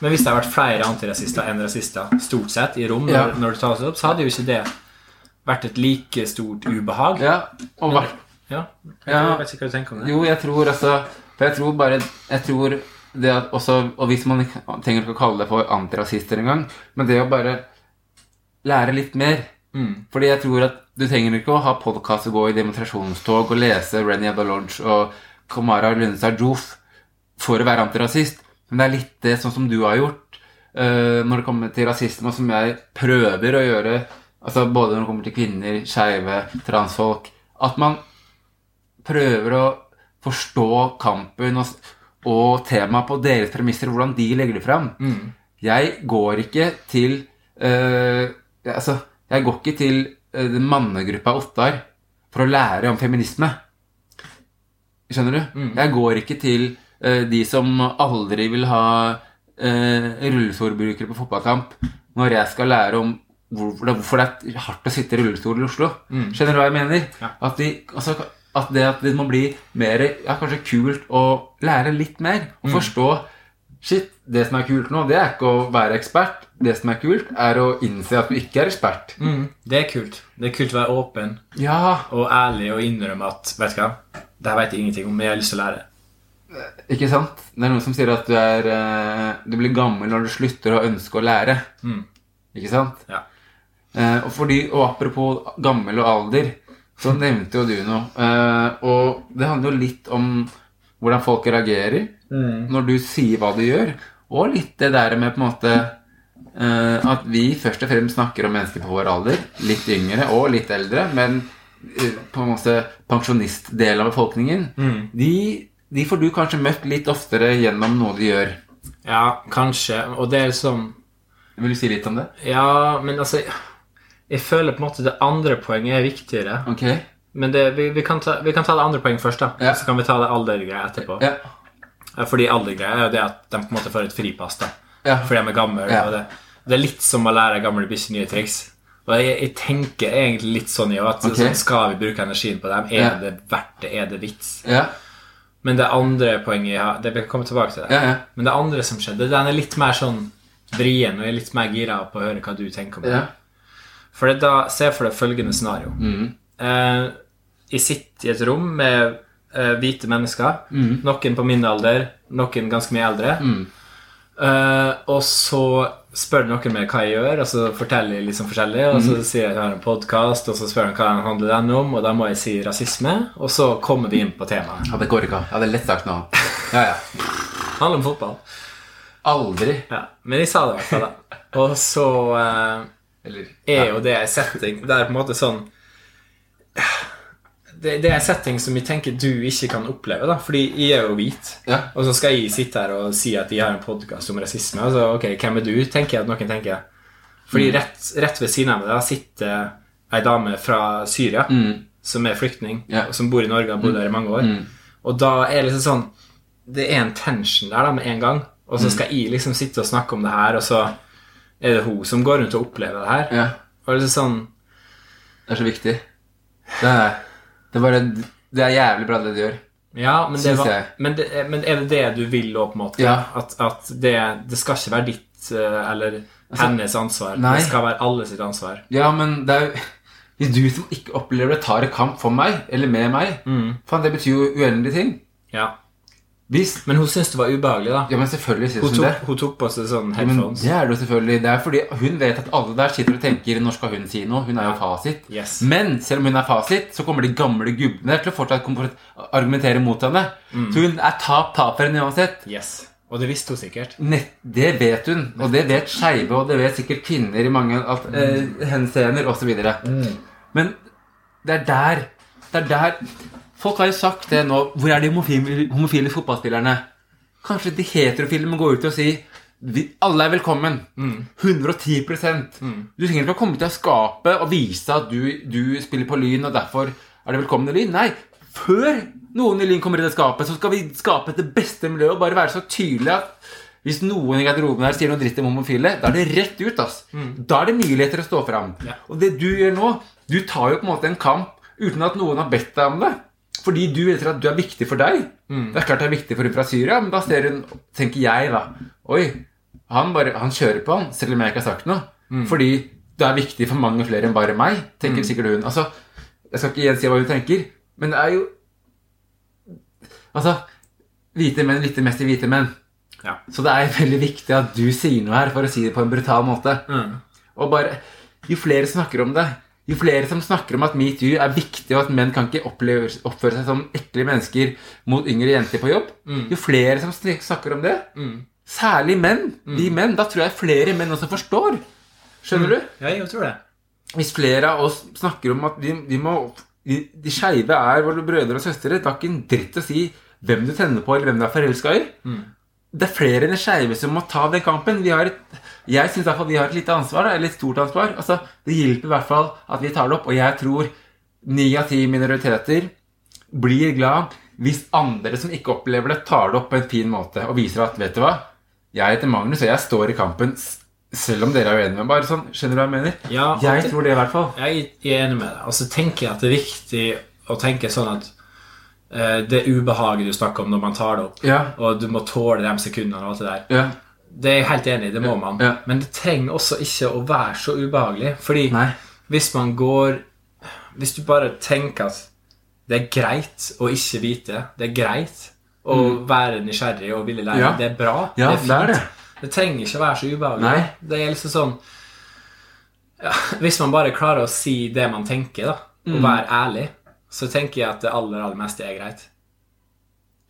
Men hvis det har vært flere antirasister enn rasister, stort sett, i rom, når, Ja. når det tas opp, så hadde jo ikke det vært et like stort ubehag. Ja, og hva- Ja. Ja. Jeg vet ikke hva du tenker om det. Jo, jeg tror altså For jeg tror bare Jeg tror det at også Og hvis man trenger ikke å kalle det for antirasister engang, men det å bare lære litt mer Mm. Fordi jeg tror at du trenger ikke å ha podkast og gå i demonstrasjonstog og lese Renny Adalodge og Kamara Lundestad Joof for å være antirasist, men det er litt det sånn som du har gjort uh, når det kommer til rasisme, og som jeg prøver å gjøre altså både når det kommer til kvinner, skeive, transfolk At man prøver å forstå kampen og, og temaet på deres premisser, hvordan de legger det fram. Jeg går ikke til uh, Altså, jeg går ikke til uh, mannegruppa Ottar for å lære om feminisme. Skjønner du? Jeg går ikke til uh, de som aldri vil ha uh, rullestolbrukere på fotballkamp, når jeg skal lære om hvor, hvorfor det er hardt å sitte i rullestol i Oslo. Skjønner du hva jeg mener? Ja. At, de, altså, at det at det må bli mer ja, kanskje kult å lære litt mer. Og forstå Shit, det som er kult nå, det er ikke å være ekspert. Det som er kult, er å innse at du ikke er ekspert. Mm. Det er kult. Det er kult å være åpen Ja, og ærlig og innrømme at Vet du hva, det her vet jeg ingenting om, men jeg har lyst til å lære. ikke sant? Det er noen som sier at du, er, eh, du blir gammel når du slutter å ønske å lære. Mm. Ikke sant? Ja. Eh, og, fordi, og apropos gammel og alder, så nevnte jo du noe. Eh, og det handler jo litt om hvordan folk reagerer når du sier hva du gjør, og litt det der med på en måte eh, at vi først og fremst snakker om mennesker på vår alder, litt yngre og litt eldre, men eh, på en måte pensjonistdelen av befolkningen, de, de får du kanskje møtt litt oftere gjennom noe de gjør. Ja, kanskje. Og det er liksom Vil du si litt om det? Ja, men altså Jeg føler på en måte det andre poenget er viktigere. Okay. Men det, vi, vi, kan ta, vi kan ta det andre poenget først, da. Ja. Så kan vi ta det aldergreia etterpå. Ja. Ja, Fordi aldergreia er jo det at de på en måte får et fripass. da Ja. Fordi de er gamle. Ja. Det, det er litt som å lære gamle bikkjer nye triks. Og jeg, jeg tenker egentlig litt sånn i at okay. sånn, skal vi bruke energien på dem? Er Ja. det verdt det? Er det vits? Ja. Men det andre poenget har Det vil komme tilbake til det. Ja, ja. Men det andre som skjedde, den er litt mer sånn vrien, og jeg er litt mer gira på å høre hva du tenker om det. For da da, Se for deg følgende scenario. Mm. Eh, jeg sitter i et rom med eh, hvite mennesker. Mm. Noen på min alder, noen ganske mye eldre. Eh, og så spør noen meg hva jeg gjør, og så forteller jeg sånn forskjellig. Og Mm. så sier jeg at jeg har en podkast, og så spør han hva den handler den om, og da må jeg si rasisme. Og så kommer vi inn på temaet. ja, det går ikke. Ja, det er lett sagt nå. Ja, ja. Handler om fotball. Aldri. Ja, Men jeg sa det i hvert fall, da. Og så eh, Eller er jo det en setting Det er på en måte sånn det, det er en setting som jeg tenker du ikke kan oppleve, da. Fordi jeg er jo hvit. Ja. Og så skal jeg sitte her og si at jeg har en podkast om rasisme. Altså, ok, hvem er du? tenker jeg at noen tenker. Fordi rett, rett ved siden av meg da sitter ei dame fra Syria som er flyktning, Ja. og som bor i Norge og har bodd her i mange år. Og da er det liksom sånn Det er en tension der da med en gang. Og så skal jeg liksom sitte og snakke om det her, og så er det hun som går rundt og opplever det her. ja. Og det er sånn Det er så viktig. Det er, det er bare Det er jævlig bra det du gjør. Ja, men, det var, men, det, men er det det du vil òg, på en måte? Ja. At, at det, det skal ikke være ditt eller eller hennes ansvar. nei. Det skal være alle sitt ansvar. Ja, men det er jo Hvis du som ikke opplever det, tar en kamp for meg, eller med meg Faen, det betyr jo uendelige ting. Ja. Hvis Men hun syntes det var ubehagelig, da. Ja, men selvfølgelig Hun hun hun det. hun tok på seg sånn Ja, men det er det selvfølgelig. Det er fordi hun vet at alle der sitter og tenker Når skal hun si noe? Hun er jo fasit. Yes. Men selv om hun er fasit, så kommer de gamle gubbene til å fortsatt argumentere mot henne. Mm. Så hun er tap-tap for henne uansett. Yes. Og det visste hun sikkert. Nett, det vet hun, og det vet skeive, og det vet sikkert kvinner i mange mm. eh, henseender osv. Men det er der Det er der Folk har jo sagt det nå. Hvor er de homofile, homofile fotballspillerne? Kanskje de heterofile må gå ut og si vi, alle er velkommen. 110% Du trenger ikke å komme til skapet og vise at du, du spiller på Lyn, og derfor er det velkommen i Lyn. Nei, før noen i Lyn kommer i det skapet, så skal vi skape det beste miljøet og bare være så tydelige at hvis noen i garderoben her sier noe dritt om homofile, da er det rett ut. ass. Da er det mye lettere å stå fram. Ja. Og det du gjør nå, du tar jo på en måte en kamp uten at noen har bedt deg om det. Fordi du vet at du er viktig for deg. Det er klart det er viktig for hun fra Syria, men da ser hun, tenker jeg da Oi, han, bare, han kjører på, han, selv om jeg ikke har sagt noe. Fordi det er viktig for mange flere enn bare meg, tenker sikkert hun. Altså, Jeg skal ikke igjen si hva hun tenker, men det er jo Altså, hvite menn lytter mest til hvite menn. Ja. Så det er veldig viktig at du sier noe her, for å si det på en brutal måte. Mm. Og bare, Jo flere snakker om det, jo flere som snakker om at metoo er viktig, og at menn kan ikke oppleve, oppføre seg som ekle mennesker mot yngre jenter på jobb, jo flere som snakker om det, særlig menn, vi menn, da tror jeg flere menn også forstår. Skjønner du? Ja, jeg tror det. Hvis flere av oss snakker om at vi, vi må De, de skeive er våre brødre og søstre, det har ikke en dritt å si hvem du tenner på, eller hvem du er forelska i. Det er flere enn de skeive som må ta den kampen. Vi har et, jeg syns vi har et lite ansvar, da, eller et stort ansvar. Altså, det hjelper i hvert fall at vi tar det opp, og jeg tror ni av ti minoriteter blir glad hvis andre som ikke opplever det, tar det opp på en fin måte og viser at vet du hva, jeg heter Magnus, og jeg står i kampen selv om dere er uenige med. Bare sånn, Skjønner du hva jeg mener? Ja, jeg tror det, i hvert fall. Jeg er enig med deg. Og så tenker jeg at det er viktig å tenke sånn at eh, det ubehaget du snakker om når man tar det opp, Ja. og du må tåle de sekundene og alt det der, Ja. Det er jeg helt enig i. Det må man. Ja. Men det trenger også ikke å være så ubehagelig. Fordi Nei. hvis man går Hvis du bare tenker at det er greit å ikke vite, det er greit å være nysgjerrig og ville lære, Mm. Ja. det er bra, Ja, det er det er fint. det. Det trenger ikke å være så ubehagelig. Nei. Det er liksom sånn ja, Hvis man bare klarer å si det man tenker, da, Mm. og være ærlig, så tenker jeg at det aller, aller meste er greit.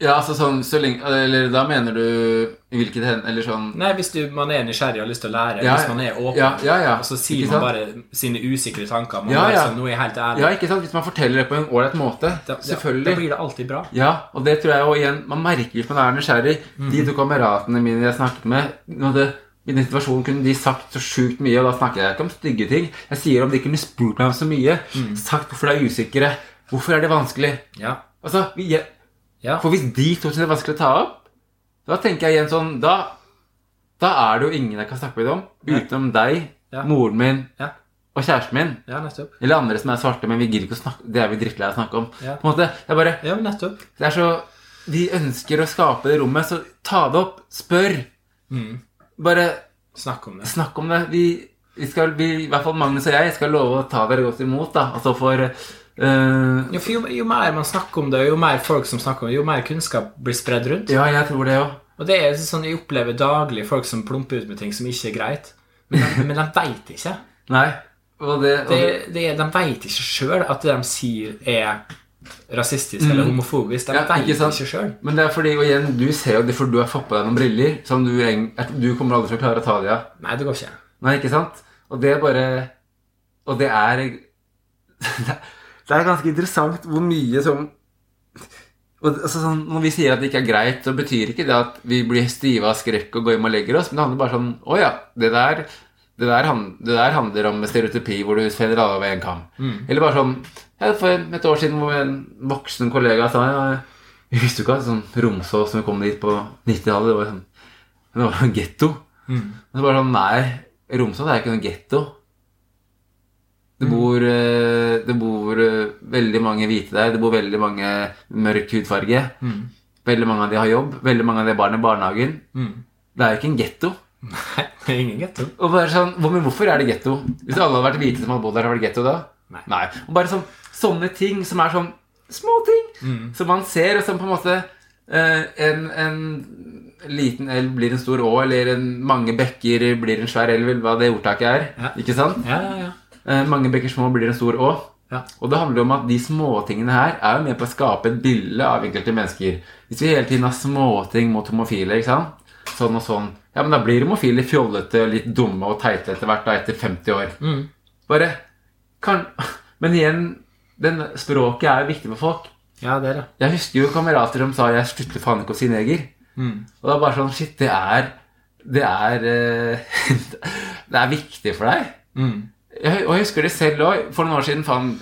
Ja, altså sånn så lenge Eller da mener du i hvilket hen Eller sånn Nei, hvis du, man er nysgjerrig og har lyst til å lære, Ja, hvis man er åpen, ja, ja, ja. og så sier man bare sine usikre tanker Man Ja, ja. sånn, nå er jeg helt ærlig. Ja, ikke sant? Hvis man forteller det på en ålreit måte. da, da, da blir det alltid bra. Ja, og det tror jeg jo igjen Man merker hvis man er nysgjerrig. Mm. De to kameratene mine jeg snakket med hadde I den situasjonen kunne de sagt så sjukt mye, og da snakker jeg ikke om stygge ting. Jeg sier om de kunne spurt meg om så mye. Sagt hvorfor de er usikre. Hvorfor er det vanskelig? Ja. Altså, vi, Ja. For hvis de to er vanskelig å ta opp, da tenker jeg igjen sånn Da, da er det jo ingen jeg kan snakke med om, utenom deg, Ja. moren min Ja. og kjæresten min. Ja, nettopp. Eller andre som er svarte, men vi gidder ikke å snakke Det er vi drittlei av å snakke om. Ja. På en måte, det er bare Ja, nettopp. Det er så Vi ønsker å skape det rommet, så ta det opp. Spør. Mm. Bare Snakk om det. snakk om det. Vi, vi skal, vi, i hvert fall Magnus og jeg, skal love å ta dere godt imot, da. Altså for eh, Jo, jo, jo mer man snakker om det, jo mer folk som snakker om det, jo mer kunnskap blir spredd rundt. Ja, jeg tror det også. Og det er sånn jeg opplever daglig folk som plumper ut med ting som ikke er greit. Men de, men de veit ikke. Nei. Og det, og Det, det de veit ikke sjøl at det de sier, er rasistisk eller homofobisk. De Mm. Ja, vet ikke ikke sjøl. Men det er fordi, og igjen, du ser jo det, fordi du har fått på deg noen briller som du, du kommer aldri til å klare å ta av. Nei, det går ikke. Nei, ikke sant? Og det er bare Og det er Det er ganske interessant hvor mye som og, altså, sånn, Når vi sier at det ikke er greit, så betyr ikke det at vi blir stive av skrekk og går hjem og legger oss, men det handler bare sånn Å ja, det der det der, det der handler om stereotypi hvor du feller alle over en kam. Eller bare sånn ja, For et år siden hvor en voksen kollega sa ja, Vi visste jo ikke at sånn Romsås som vi kom dit på 90-tallet, det var sånn Det var en getto. Og så bare sånn Nei, Romsås er ikke noen getto. Det bor, eh, det bor eh, veldig mange hvite der. Det bor veldig mange mørk hudfarge. Veldig mange av de har jobb. Veldig mange av de har barn i barnehagen. Det er jo ikke en getto. Nei, det er ingen getto. Sånn, hvorfor er det getto? Hvis alle hadde vært hvite som hadde bodd der, hadde det vært getto da? Nei. Og bare sånn, sånne ting som er sånn små ting som man ser, og som på en måte eh, en, en liten elv blir en stor å, eller en, mange bekker blir en svær elv, hva det ordtaket er. Ja. Ikke sant? Ja, ja, ja. Eh, mange bekker små blir en stor å. Ja. Og det handler om at de småtingene her er jo med på å skape et bilde av enkelte mennesker. Hvis vi hele tiden har småting mot homofile, ikke sant? sånn og sånn, ja, men da blir homofile fjollete og litt dumme og teite etter hvert, da, etter 50 år. Bare kan, Men igjen, den språket er jo viktig for folk. ja, det er det. Jeg husker jo kamerater som sa 'jeg slutter faen ikke å si neger'. Og det er bare sånn Shit, det er Det er eh, Det er viktig for deg. Jeg, og jeg husker det selv òg. For noen år siden faen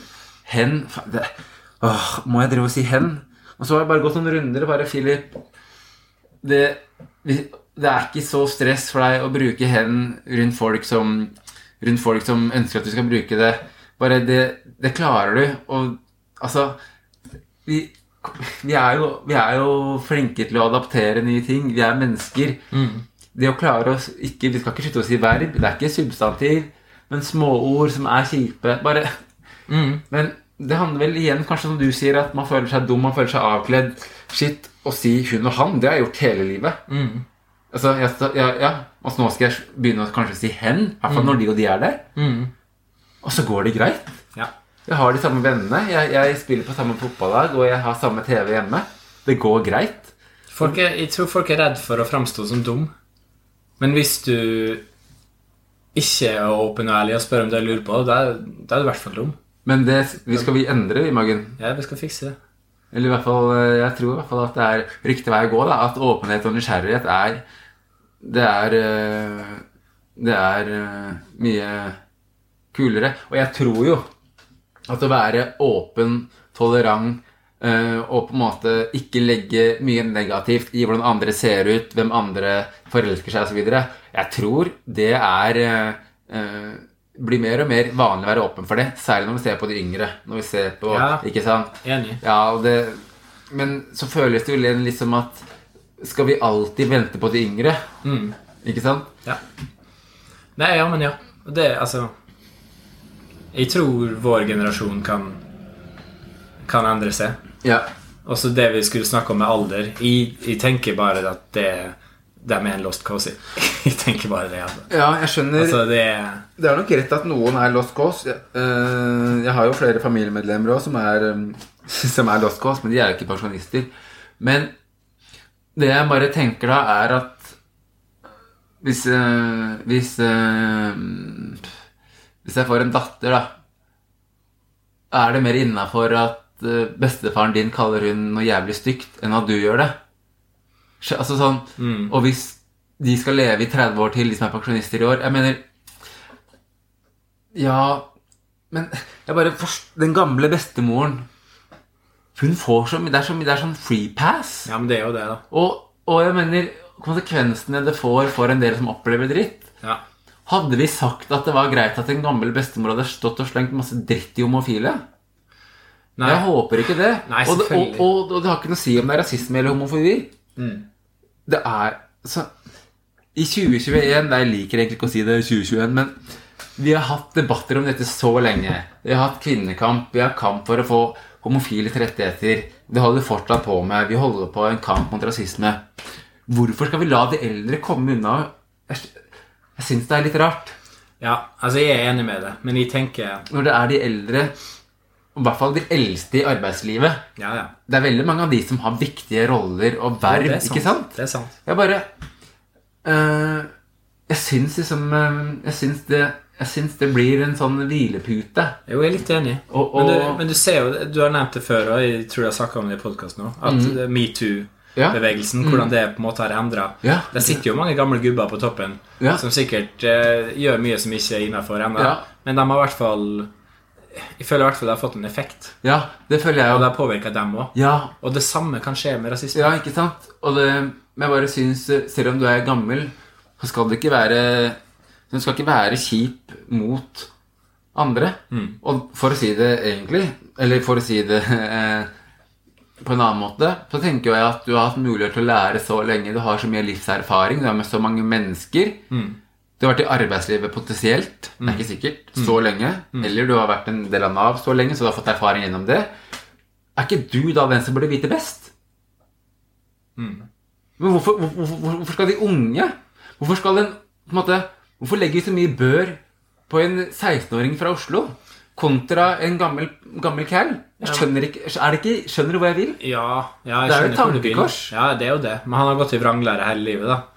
Hen faen, det, åh, Må jeg drive og si hen? Og så har jeg bare gått noen runder og bare Philip det, det er ikke så stress for deg å bruke hen rundt folk som Rundt folk som ønsker at du skal bruke det. Bare det, det klarer du. Og altså vi, vi, er jo, vi er jo flinke til å adaptere nye ting. Vi er mennesker. Det å klare oss ikke, Vi skal ikke slutte å si verb. Det er ikke substantiv. Men småord som er kjipe. Bare Men det handler vel igjen kanskje som du sier, at man føler seg dum, man føler seg avkledd. Shit, å si hun og han, det har jeg gjort hele livet. Altså, jeg, ja, ja. Altså, nå skal jeg begynne å kanskje si hen. I hvert fall når de og de er der. Og så går det greit. Ja. Jeg har de samme vennene. Jeg, jeg spiller på samme fotballag, og jeg har samme TV hjemme. Det går greit. Folk er, jeg tror folk er redd for å framstå som dum. Men hvis du ikke er åpen og ærlig og spør om det jeg lurer på, da er, det er i hvert fall rom. Men det vi skal vi endre, i Magen. Ja, vi skal fikse det. Eller i hvert fall, eh, jeg tror i hvert fall at det er riktig vei å gå. da, At åpenhet og nysgjerrighet er Det er eh, Det er eh, mye kulere. Og jeg tror jo at å være åpen, tolerant og på en måte ikke legge mye negativt i hvordan andre ser ut, hvem andre forelsker seg osv. Jeg tror det er eh, eh, blir mer og mer vanlig å være åpen for det. Særlig når vi ser på de yngre. Når vi ser på, Ja. ikke sant? Enig. Ja, det, men så føles det jo litt liksom som at skal vi alltid vente på de yngre? Ikke sant? Ja. Nei, ja, men ja. Det, altså Jeg tror vår generasjon kan kan endre seg. Ja. Også det vi skulle snakke om med alder. Jeg, jeg tenker bare at det de er en lost cause. jeg tenker bare det. Altså. ja, jeg skjønner. Altså, det er Det er nok rett at noen er lost cause. Jeg, eh, har jo flere familiemedlemmer òg som er, eh, som er lost cause, men de er jo ikke pensjonister. Men det jeg bare tenker da, er at hvis eh, Hvis Hvis jeg får en datter, da, er det mer innafor at eh, bestefaren din kaller hun noe jævlig stygt, enn at du gjør det? Altså sånn Og hvis de skal leve i 30 år til, de som er pensjonister i år. Jeg mener Ja, men jeg bare forst- Den gamle bestemoren Hun får så mye Det det er sånn free pass. Ja, men det er jo det, da. Og, og jeg mener konsekvensene det får for en del som opplever dritt. Ja. Hadde vi sagt at det var greit at en gammel bestemor hadde stått og slengt masse dritt i homofile? Nei. Jeg håper ikke det. Nei, og, det og, og, og det har ikke noe å si om det er rasisme eller homofili. Mm. Det er så I 2021 nei, Jeg liker egentlig ikke å si det i 2021, men vi har hatt debatter om dette så lenge. Vi har hatt kvinnekamp, vi har kamp for å få homofiles rettigheter. Det holder fortsatt på med. Vi holder på en kamp mot rasisme. Hvorfor skal vi la de eldre komme unna? Jeg, jeg syns det er litt rart. ja, altså jeg er enig med det, men jeg tenker Når det er de eldre, i hvert fall de eldste i arbeidslivet Ja, ja. Det er veldig mange av de som har viktige roller og verv, er ikke sant? Det er sant. Jeg bare øh, Jeg syns liksom øh, Jeg syns det, jeg syns det blir en sånn hvilepute. Jo, jeg er litt enig. Og- Men, du, men du ser jo, du har nevnt det før, og jeg tror jeg har snakka om det i podkasten òg, at mm. metoo-bevegelsen, hvordan det på en måte har endra Ja. Det sitter jo mange gamle gubber på toppen Ja. som sikkert eh, gjør mye som ikke er innafor ennå, Ja. men de har i hvert fall Jeg føler i hvert fall det har fått en effekt, Ja, det føler jeg og det har påvirka dem òg. Ja, Og det samme kan skje med rasisme. ja, ikke sant? Og det, men jeg bare syns øh, Selv om du er gammel, så skal det ikke være Du skal ikke være kjip mot andre. Mm. Og for å si det egentlig, eller for å si det eh, på en annen måte, så tenker jeg at du har hatt mulighet til å lære så lenge. Du har så mye livserfaring, du har med så mange mennesker. Mm. Du har vært i arbeidslivet potensielt, det er ikke sikkert, så lenge. Eller du har vært en del av Nav så lenge, så du har fått erfaring gjennom det. Er ikke du da den som burde vite best? Mm. Men hvorfor, hvorfor, hvorfor skal de unge Hvorfor skal en på en måte, Hvorfor legger vi så mye bør på en 16-åring fra Oslo kontra en gammel, gammel? Jeg skjønner ikke, er det ikke Skjønner du hvor jeg vil? Ja, ja jeg Det er jo et tankekors. Ja, det er jo det. Men han har gått i vranglære hele livet, da.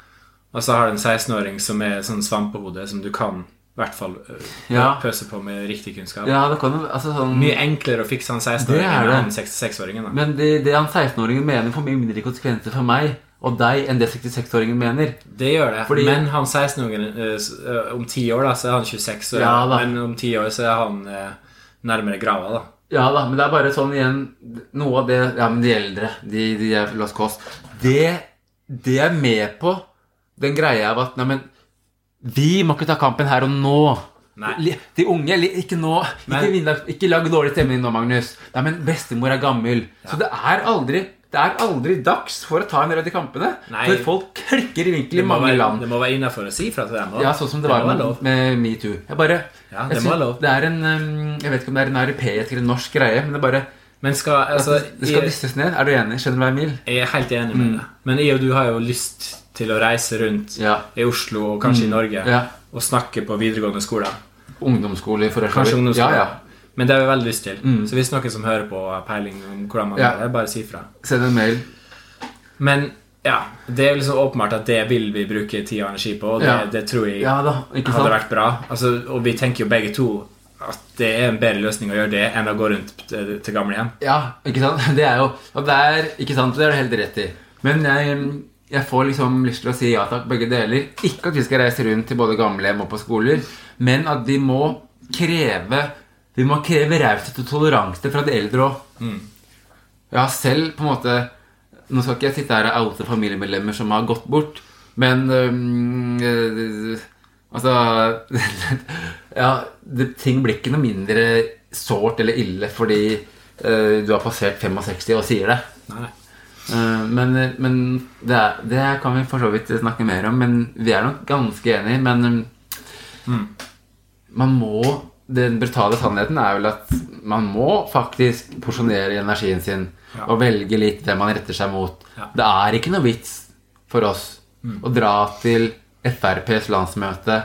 Og så har du en 16-åring som er sånn svampehode, som du kan i hvert fall øh, Ja. pøse på med riktig kunnskap. Ja, det kan altså sånn Mye enklere å fikse han 16-åringen er enn han 66-åringen. Men det, det han 16-åringen mener, får mye mindre konsekvenser for meg og deg enn det 66-åringen mener. Det gjør det. Fordi- Men han 16-åringen øh, øh, Om ti år da, så er han 26, og, Ja men om ti år så er han nærmere grava, da. Ja da, men det er bare sånn igjen Noe av det Ja, men de eldre, de, de er lost Cos Det, det er med på den greia av at Nei, men vi må ikke ta kampen her og nå. Nei. De unge Ikke nå. Ikke, vinne, ikke lag dårlig stemning nå, Magnus. Nei, men bestemor er gammel. Så det er aldri det er aldri dags for å ta en rød i kampene. Nei. For folk klikker i vinkel i mange være, land. det må være innafor å si fra til dem. Ja, sånn som det, var med, med metoo. Jeg bare Ja, jeg det må synes lov. Det er en Jeg vet ikke om det er en europeisk eller norsk greie, men det er bare Men skal, altså, Det skal jeg, ned. Er du enig? Skjønner du hva jeg vil? jeg er helt enig med deg. Men jeg og du har jo lyst til å reise rundt Ja. i Oslo og kanskje i Norge Mm. Ja. og snakke på videregående skoler. Ungdomsskole for Kanskje ungdomsskole. Ja, ja. Men det har vi veldig lyst til. Så hvis noen som hører på har peiling om hvordan man Ja. gjør det, bare si fra. Send en mail. Men ja, det er liksom åpenbart at det vil vi bruke tid og energi på, og det, det tror jeg da, hadde vært bra. Altså, og vi tenker jo begge to at det er en bedre løsning å gjøre det enn å gå rundt til, gamlehjem. Ja, ikke sant? Det er jo det er Ikke sant? Det er du helt rett i. Men jeg, jeg får liksom lyst til å si ja takk, begge deler. Ikke at vi skal reise rundt til både gamlehjem og på skoler, men at vi må kreve Vi må kreve raushet og toleranse fra de eldre òg. Jeg har selv på en måte Nå skal ikke jeg sitte her og oute familiemedlemmer som har gått bort, men øhm, øh, Altså Ja, det, ting blir ikke noe mindre sårt eller ille fordi øh, du har passert 65 og sier det. Nei, men men det, er, det kan vi for så vidt snakke mer om, men vi er nok ganske enige. Men mm. man må Den brutale sannheten er vel at man må faktisk porsjonere energien sin Ja. og velge litt det man retter seg mot. Ja. Det er ikke noe vits for oss å dra til FrPs landsmøte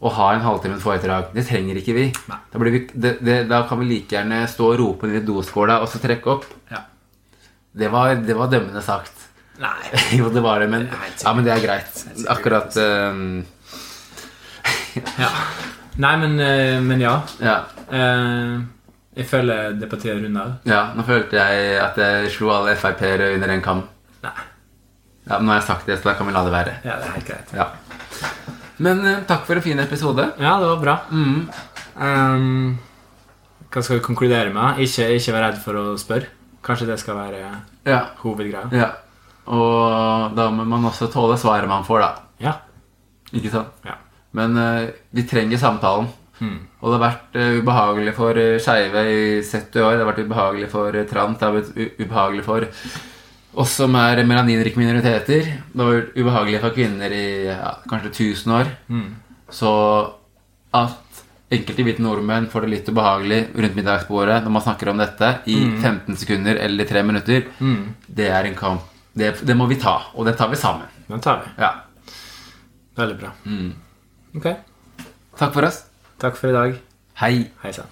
og ha en halvtimes foredrag. Det trenger ikke vi. Da, blir vi det, det, da kan vi like gjerne stå og rope ned i doskåla og så trekke opp. Ja. Det var, det var dømmende sagt. Nei. jo, det var det, men, ja, men det er greit. Akkurat um... Ja. Nei, men, eh, men ja. ja, Eh, jeg føler det på tide å runde av. ja, nå følte jeg at jeg slo alle Frp-ere under en kam. Nei. Ja, Nå har jeg sagt det, så da kan vi la det være. Ja, det er helt greit. Ja. Men takk for en fin episode. Ja, det var bra. Mm. Um, hva skal vi konkludere med? Ikke, ikke vær redd for å spørre. Kanskje det skal være Ja. hovedgreia. ja. Og da må man også tåle svaret man får, da. Ja. Ikke sant? ja. Men uh, vi trenger samtalen. Mm. Og det har vært uh, ubehagelig for uh, skeive i 70 år. Det har vært ubehagelig for uh, trans. Det har vært ubehagelig for oss som er melaninrike minoriteter. Det har vært ubehagelig for kvinner i ja, kanskje 1000 år. Mm. Så at enkelte hvite nordmenn får det litt ubehagelig rundt middagsbordet når man snakker om dette i 15 sekunder eller 3 minutter, Mm. det er en kamp. Det, det må vi ta, og det tar vi sammen. Den tar vi. Ja. Veldig bra. Mm. Ok. Takk for oss. Takk for i dag. Hei. Hei sann.